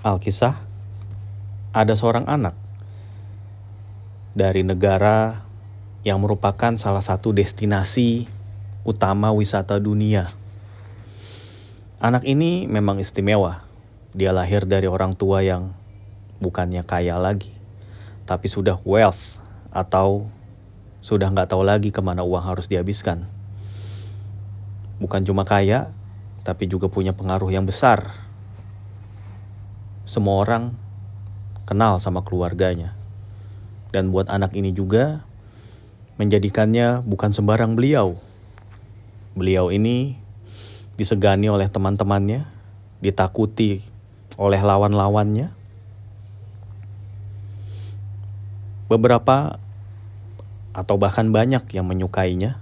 Alkisah, ada seorang anak dari negara yang merupakan salah satu destinasi utama wisata dunia. Anak ini memang istimewa. Dia lahir dari orang tua yang bukannya kaya lagi, tapi sudah wealth atau sudah nggak tahu lagi ke mana uang harus dihabiskan. Bukan cuma kaya, tapi juga punya pengaruh yang besar semua orang kenal sama keluarganya. Dan buat anak ini juga menjadikannya bukan sembarang beliau. Beliau ini disegani oleh teman-temannya, ditakuti oleh lawan-lawannya. Beberapa atau bahkan banyak yang menyukainya,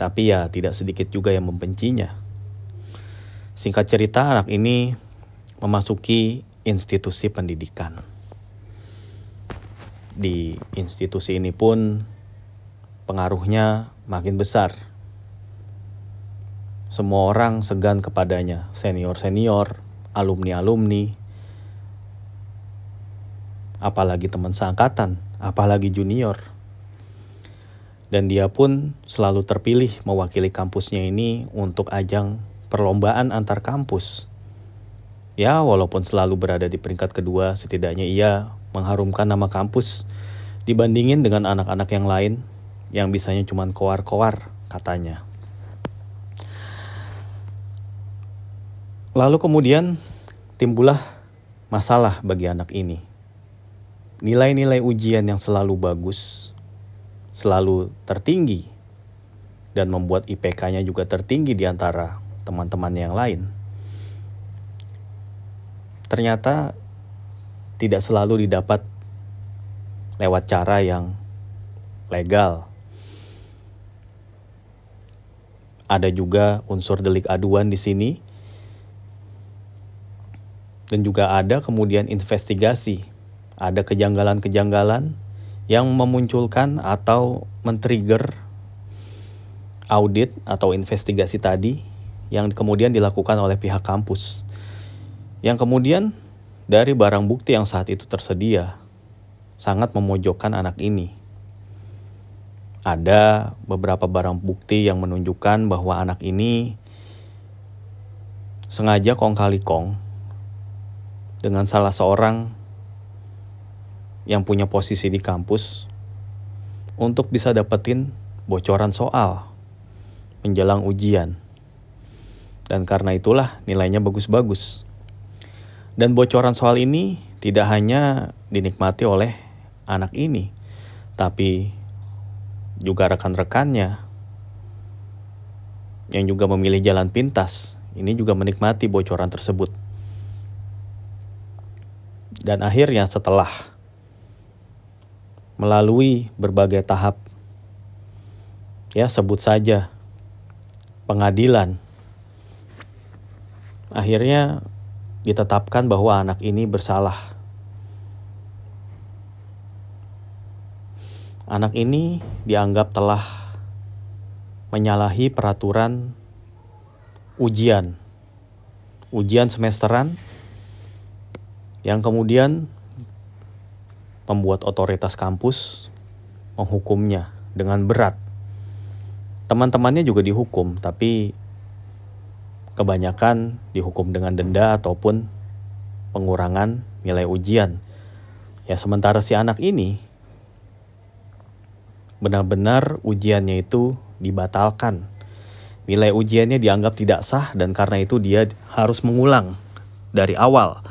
tapi ya tidak sedikit juga yang membencinya. Singkat cerita, anak ini memasuki institusi pendidikan. Di institusi ini pun pengaruhnya makin besar. Semua orang segan kepadanya, senior-senior, alumni-alumni, apalagi teman seangkatan, apalagi junior. Dan dia pun selalu terpilih mewakili kampusnya ini untuk ajang perlombaan antar kampus Ya, walaupun selalu berada di peringkat kedua, setidaknya ia mengharumkan nama kampus dibandingin dengan anak-anak yang lain yang bisanya cuma koar-koar katanya. Lalu kemudian timbullah masalah bagi anak ini. Nilai-nilai ujian yang selalu bagus, selalu tertinggi, dan membuat IPK-nya juga tertinggi di antara teman-teman yang lain ternyata tidak selalu didapat lewat cara yang legal. Ada juga unsur delik aduan di sini. Dan juga ada kemudian investigasi. Ada kejanggalan-kejanggalan yang memunculkan atau men-trigger audit atau investigasi tadi yang kemudian dilakukan oleh pihak kampus. Yang kemudian dari barang bukti yang saat itu tersedia sangat memojokkan anak ini. Ada beberapa barang bukti yang menunjukkan bahwa anak ini sengaja kong kali kong dengan salah seorang yang punya posisi di kampus untuk bisa dapetin bocoran soal menjelang ujian. Dan karena itulah nilainya bagus-bagus. Dan bocoran soal ini tidak hanya dinikmati oleh anak ini, tapi juga rekan-rekannya yang juga memilih jalan pintas. Ini juga menikmati bocoran tersebut. Dan akhirnya setelah melalui berbagai tahap ya sebut saja pengadilan akhirnya ditetapkan bahwa anak ini bersalah. Anak ini dianggap telah menyalahi peraturan ujian, ujian semesteran, yang kemudian membuat otoritas kampus menghukumnya dengan berat. Teman-temannya juga dihukum, tapi kebanyakan dihukum dengan denda ataupun pengurangan nilai ujian. Ya sementara si anak ini benar-benar ujiannya itu dibatalkan. Nilai ujiannya dianggap tidak sah dan karena itu dia harus mengulang dari awal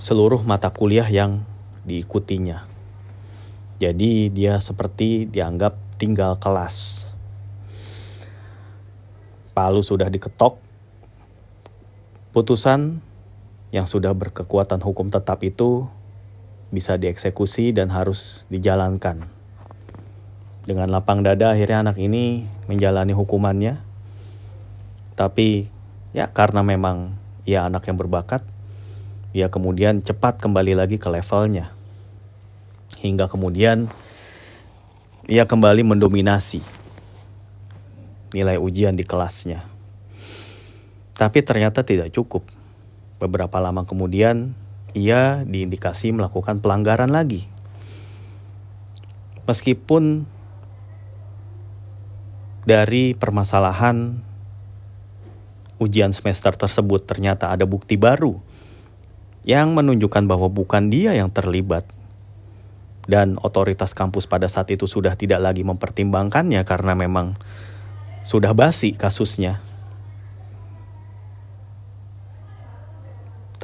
seluruh mata kuliah yang diikutinya. Jadi dia seperti dianggap tinggal kelas. Palu sudah diketok, putusan yang sudah berkekuatan hukum tetap itu bisa dieksekusi dan harus dijalankan. Dengan lapang dada akhirnya anak ini menjalani hukumannya. Tapi ya karena memang ia anak yang berbakat, ia kemudian cepat kembali lagi ke levelnya. Hingga kemudian ia kembali mendominasi nilai ujian di kelasnya. Tapi ternyata tidak cukup. Beberapa lama kemudian, ia diindikasi melakukan pelanggaran lagi. Meskipun dari permasalahan ujian semester tersebut ternyata ada bukti baru yang menunjukkan bahwa bukan dia yang terlibat dan otoritas kampus pada saat itu sudah tidak lagi mempertimbangkannya karena memang sudah basi kasusnya.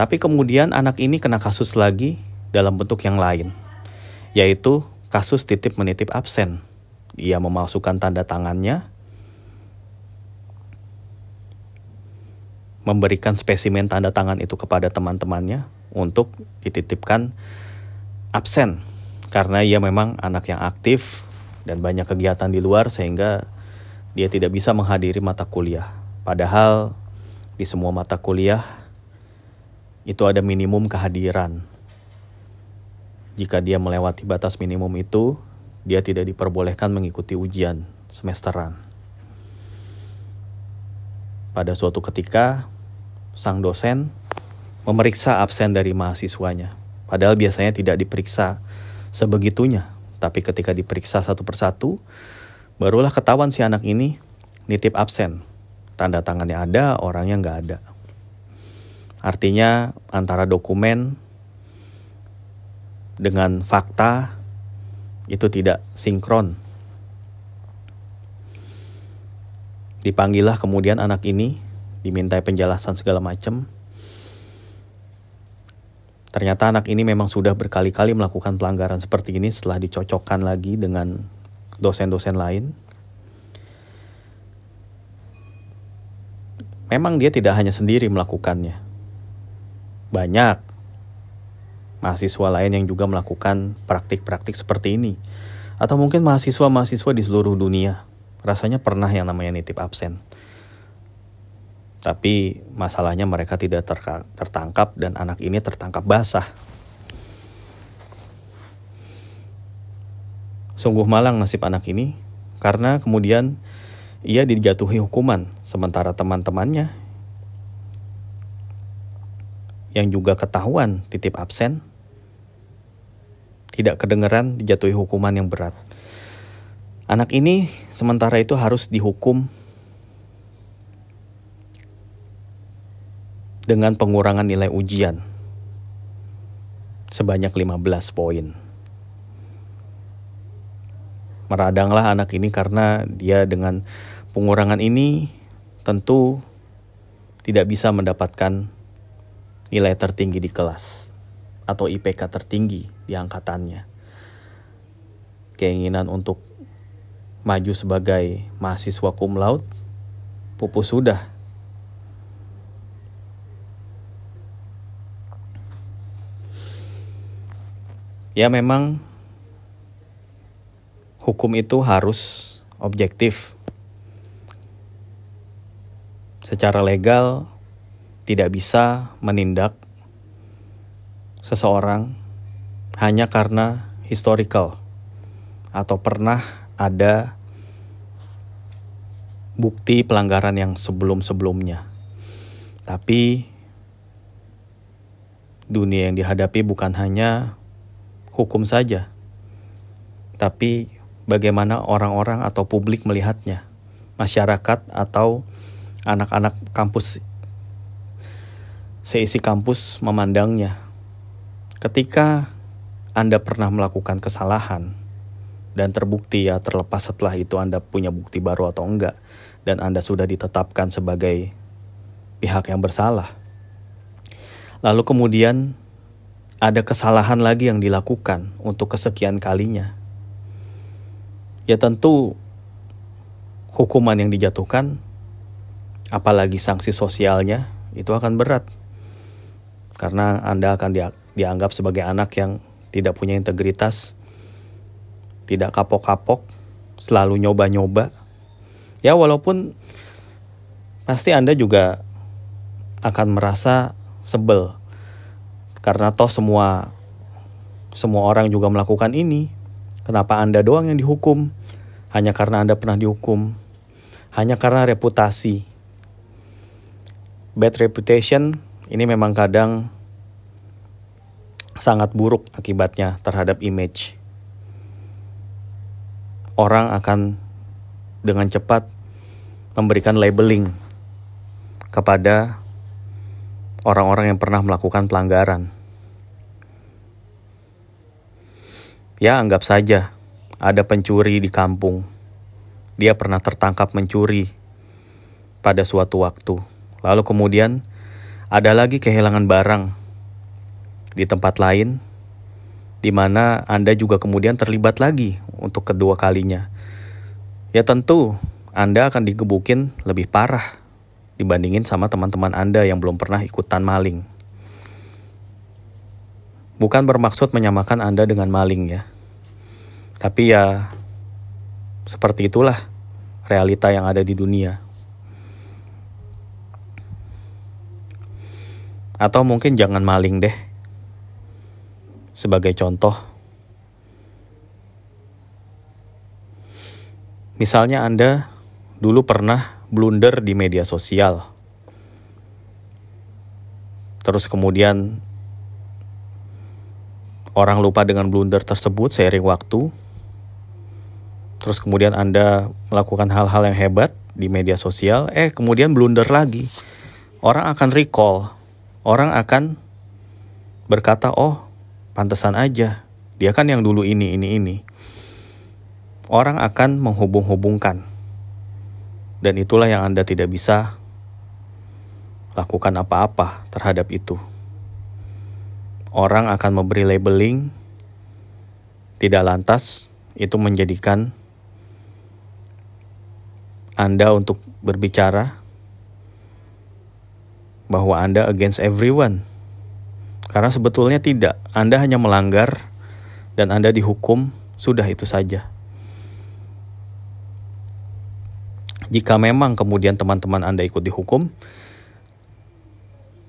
Tapi kemudian anak ini kena kasus lagi dalam bentuk yang lain, yaitu kasus titip menitip absen. Ia memasukkan tanda tangannya, memberikan spesimen tanda tangan itu kepada teman-temannya untuk dititipkan absen karena ia memang anak yang aktif dan banyak kegiatan di luar sehingga dia tidak bisa menghadiri mata kuliah. Padahal di semua mata kuliah itu ada minimum kehadiran. Jika dia melewati batas minimum itu, dia tidak diperbolehkan mengikuti ujian semesteran. Pada suatu ketika, sang dosen memeriksa absen dari mahasiswanya. Padahal biasanya tidak diperiksa sebegitunya. Tapi ketika diperiksa satu persatu, barulah ketahuan si anak ini nitip absen. Tanda tangannya ada, orangnya nggak ada. Artinya antara dokumen dengan fakta itu tidak sinkron. Dipanggillah kemudian anak ini, dimintai penjelasan segala macam. Ternyata anak ini memang sudah berkali-kali melakukan pelanggaran seperti ini setelah dicocokkan lagi dengan dosen-dosen lain. Memang dia tidak hanya sendiri melakukannya. Banyak mahasiswa lain yang juga melakukan praktik-praktik seperti ini. Atau mungkin mahasiswa-mahasiswa di seluruh dunia rasanya pernah yang namanya nitip absen. Tapi masalahnya mereka tidak tertangkap dan anak ini tertangkap basah. Sungguh malang nasib anak ini karena kemudian ia dijatuhi hukuman sementara teman-temannya yang juga ketahuan titip absen tidak kedengeran dijatuhi hukuman yang berat. Anak ini sementara itu harus dihukum dengan pengurangan nilai ujian sebanyak 15 poin. Meradanglah anak ini karena dia dengan pengurangan ini tentu tidak bisa mendapatkan nilai tertinggi di kelas atau IPK tertinggi di angkatannya. Keinginan untuk maju sebagai mahasiswa cum laude pupus sudah ya memang hukum itu harus objektif. Secara legal tidak bisa menindak seseorang hanya karena historical atau pernah ada bukti pelanggaran yang sebelum-sebelumnya. Tapi dunia yang dihadapi bukan hanya hukum saja, tapi bagaimana orang-orang atau publik melihatnya, masyarakat atau anak-anak kampus seisi kampus memandangnya. Ketika Anda pernah melakukan kesalahan dan terbukti ya terlepas setelah itu Anda punya bukti baru atau enggak dan Anda sudah ditetapkan sebagai pihak yang bersalah. Lalu kemudian ada kesalahan lagi yang dilakukan untuk kesekian kalinya. Ya tentu hukuman yang dijatuhkan apalagi sanksi sosialnya itu akan berat. Karena Anda akan dianggap sebagai anak yang tidak punya integritas, tidak kapok-kapok, selalu nyoba-nyoba. Ya walaupun pasti Anda juga akan merasa sebel karena toh semua semua orang juga melakukan ini. Kenapa Anda doang yang dihukum? Hanya karena Anda pernah dihukum. Hanya karena reputasi. Bad reputation ini memang kadang sangat buruk akibatnya terhadap image. Orang akan dengan cepat memberikan labeling kepada orang-orang yang pernah melakukan pelanggaran. Ya, anggap saja ada pencuri di kampung. Dia pernah tertangkap mencuri pada suatu waktu. Lalu kemudian ada lagi kehilangan barang di tempat lain di mana Anda juga kemudian terlibat lagi untuk kedua kalinya. Ya tentu Anda akan digebukin lebih parah dibandingin sama teman-teman Anda yang belum pernah ikutan maling. Bukan bermaksud menyamakan Anda dengan maling ya. Tapi ya seperti itulah realita yang ada di dunia. Atau mungkin jangan maling deh. Sebagai contoh, misalnya Anda dulu pernah blunder di media sosial, terus kemudian orang lupa dengan blunder tersebut seiring waktu, terus kemudian Anda melakukan hal-hal yang hebat di media sosial, eh kemudian blunder lagi. Orang akan recall, orang akan berkata, "Oh, pantesan aja. Dia kan yang dulu ini, ini, ini. Orang akan menghubung-hubungkan. Dan itulah yang Anda tidak bisa lakukan apa-apa terhadap itu. Orang akan memberi labeling, tidak lantas itu menjadikan Anda untuk berbicara bahwa Anda against everyone karena sebetulnya tidak, Anda hanya melanggar dan Anda dihukum, sudah itu saja. Jika memang kemudian teman-teman Anda ikut dihukum,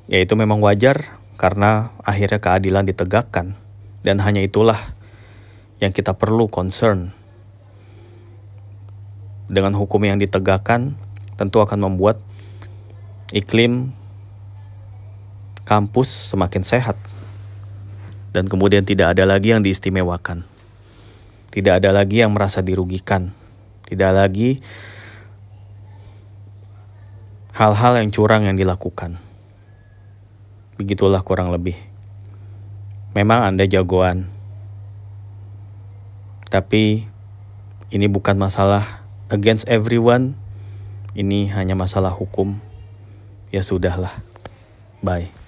ya itu memang wajar karena akhirnya keadilan ditegakkan. Dan hanya itulah yang kita perlu concern. Dengan hukum yang ditegakkan, tentu akan membuat iklim kampus semakin sehat. Dan kemudian tidak ada lagi yang diistimewakan. Tidak ada lagi yang merasa dirugikan. Tidak lagi hal-hal yang curang yang dilakukan. Begitulah kurang lebih. Memang Anda jagoan. Tapi ini bukan masalah against everyone. Ini hanya masalah hukum. Ya sudahlah. Bye.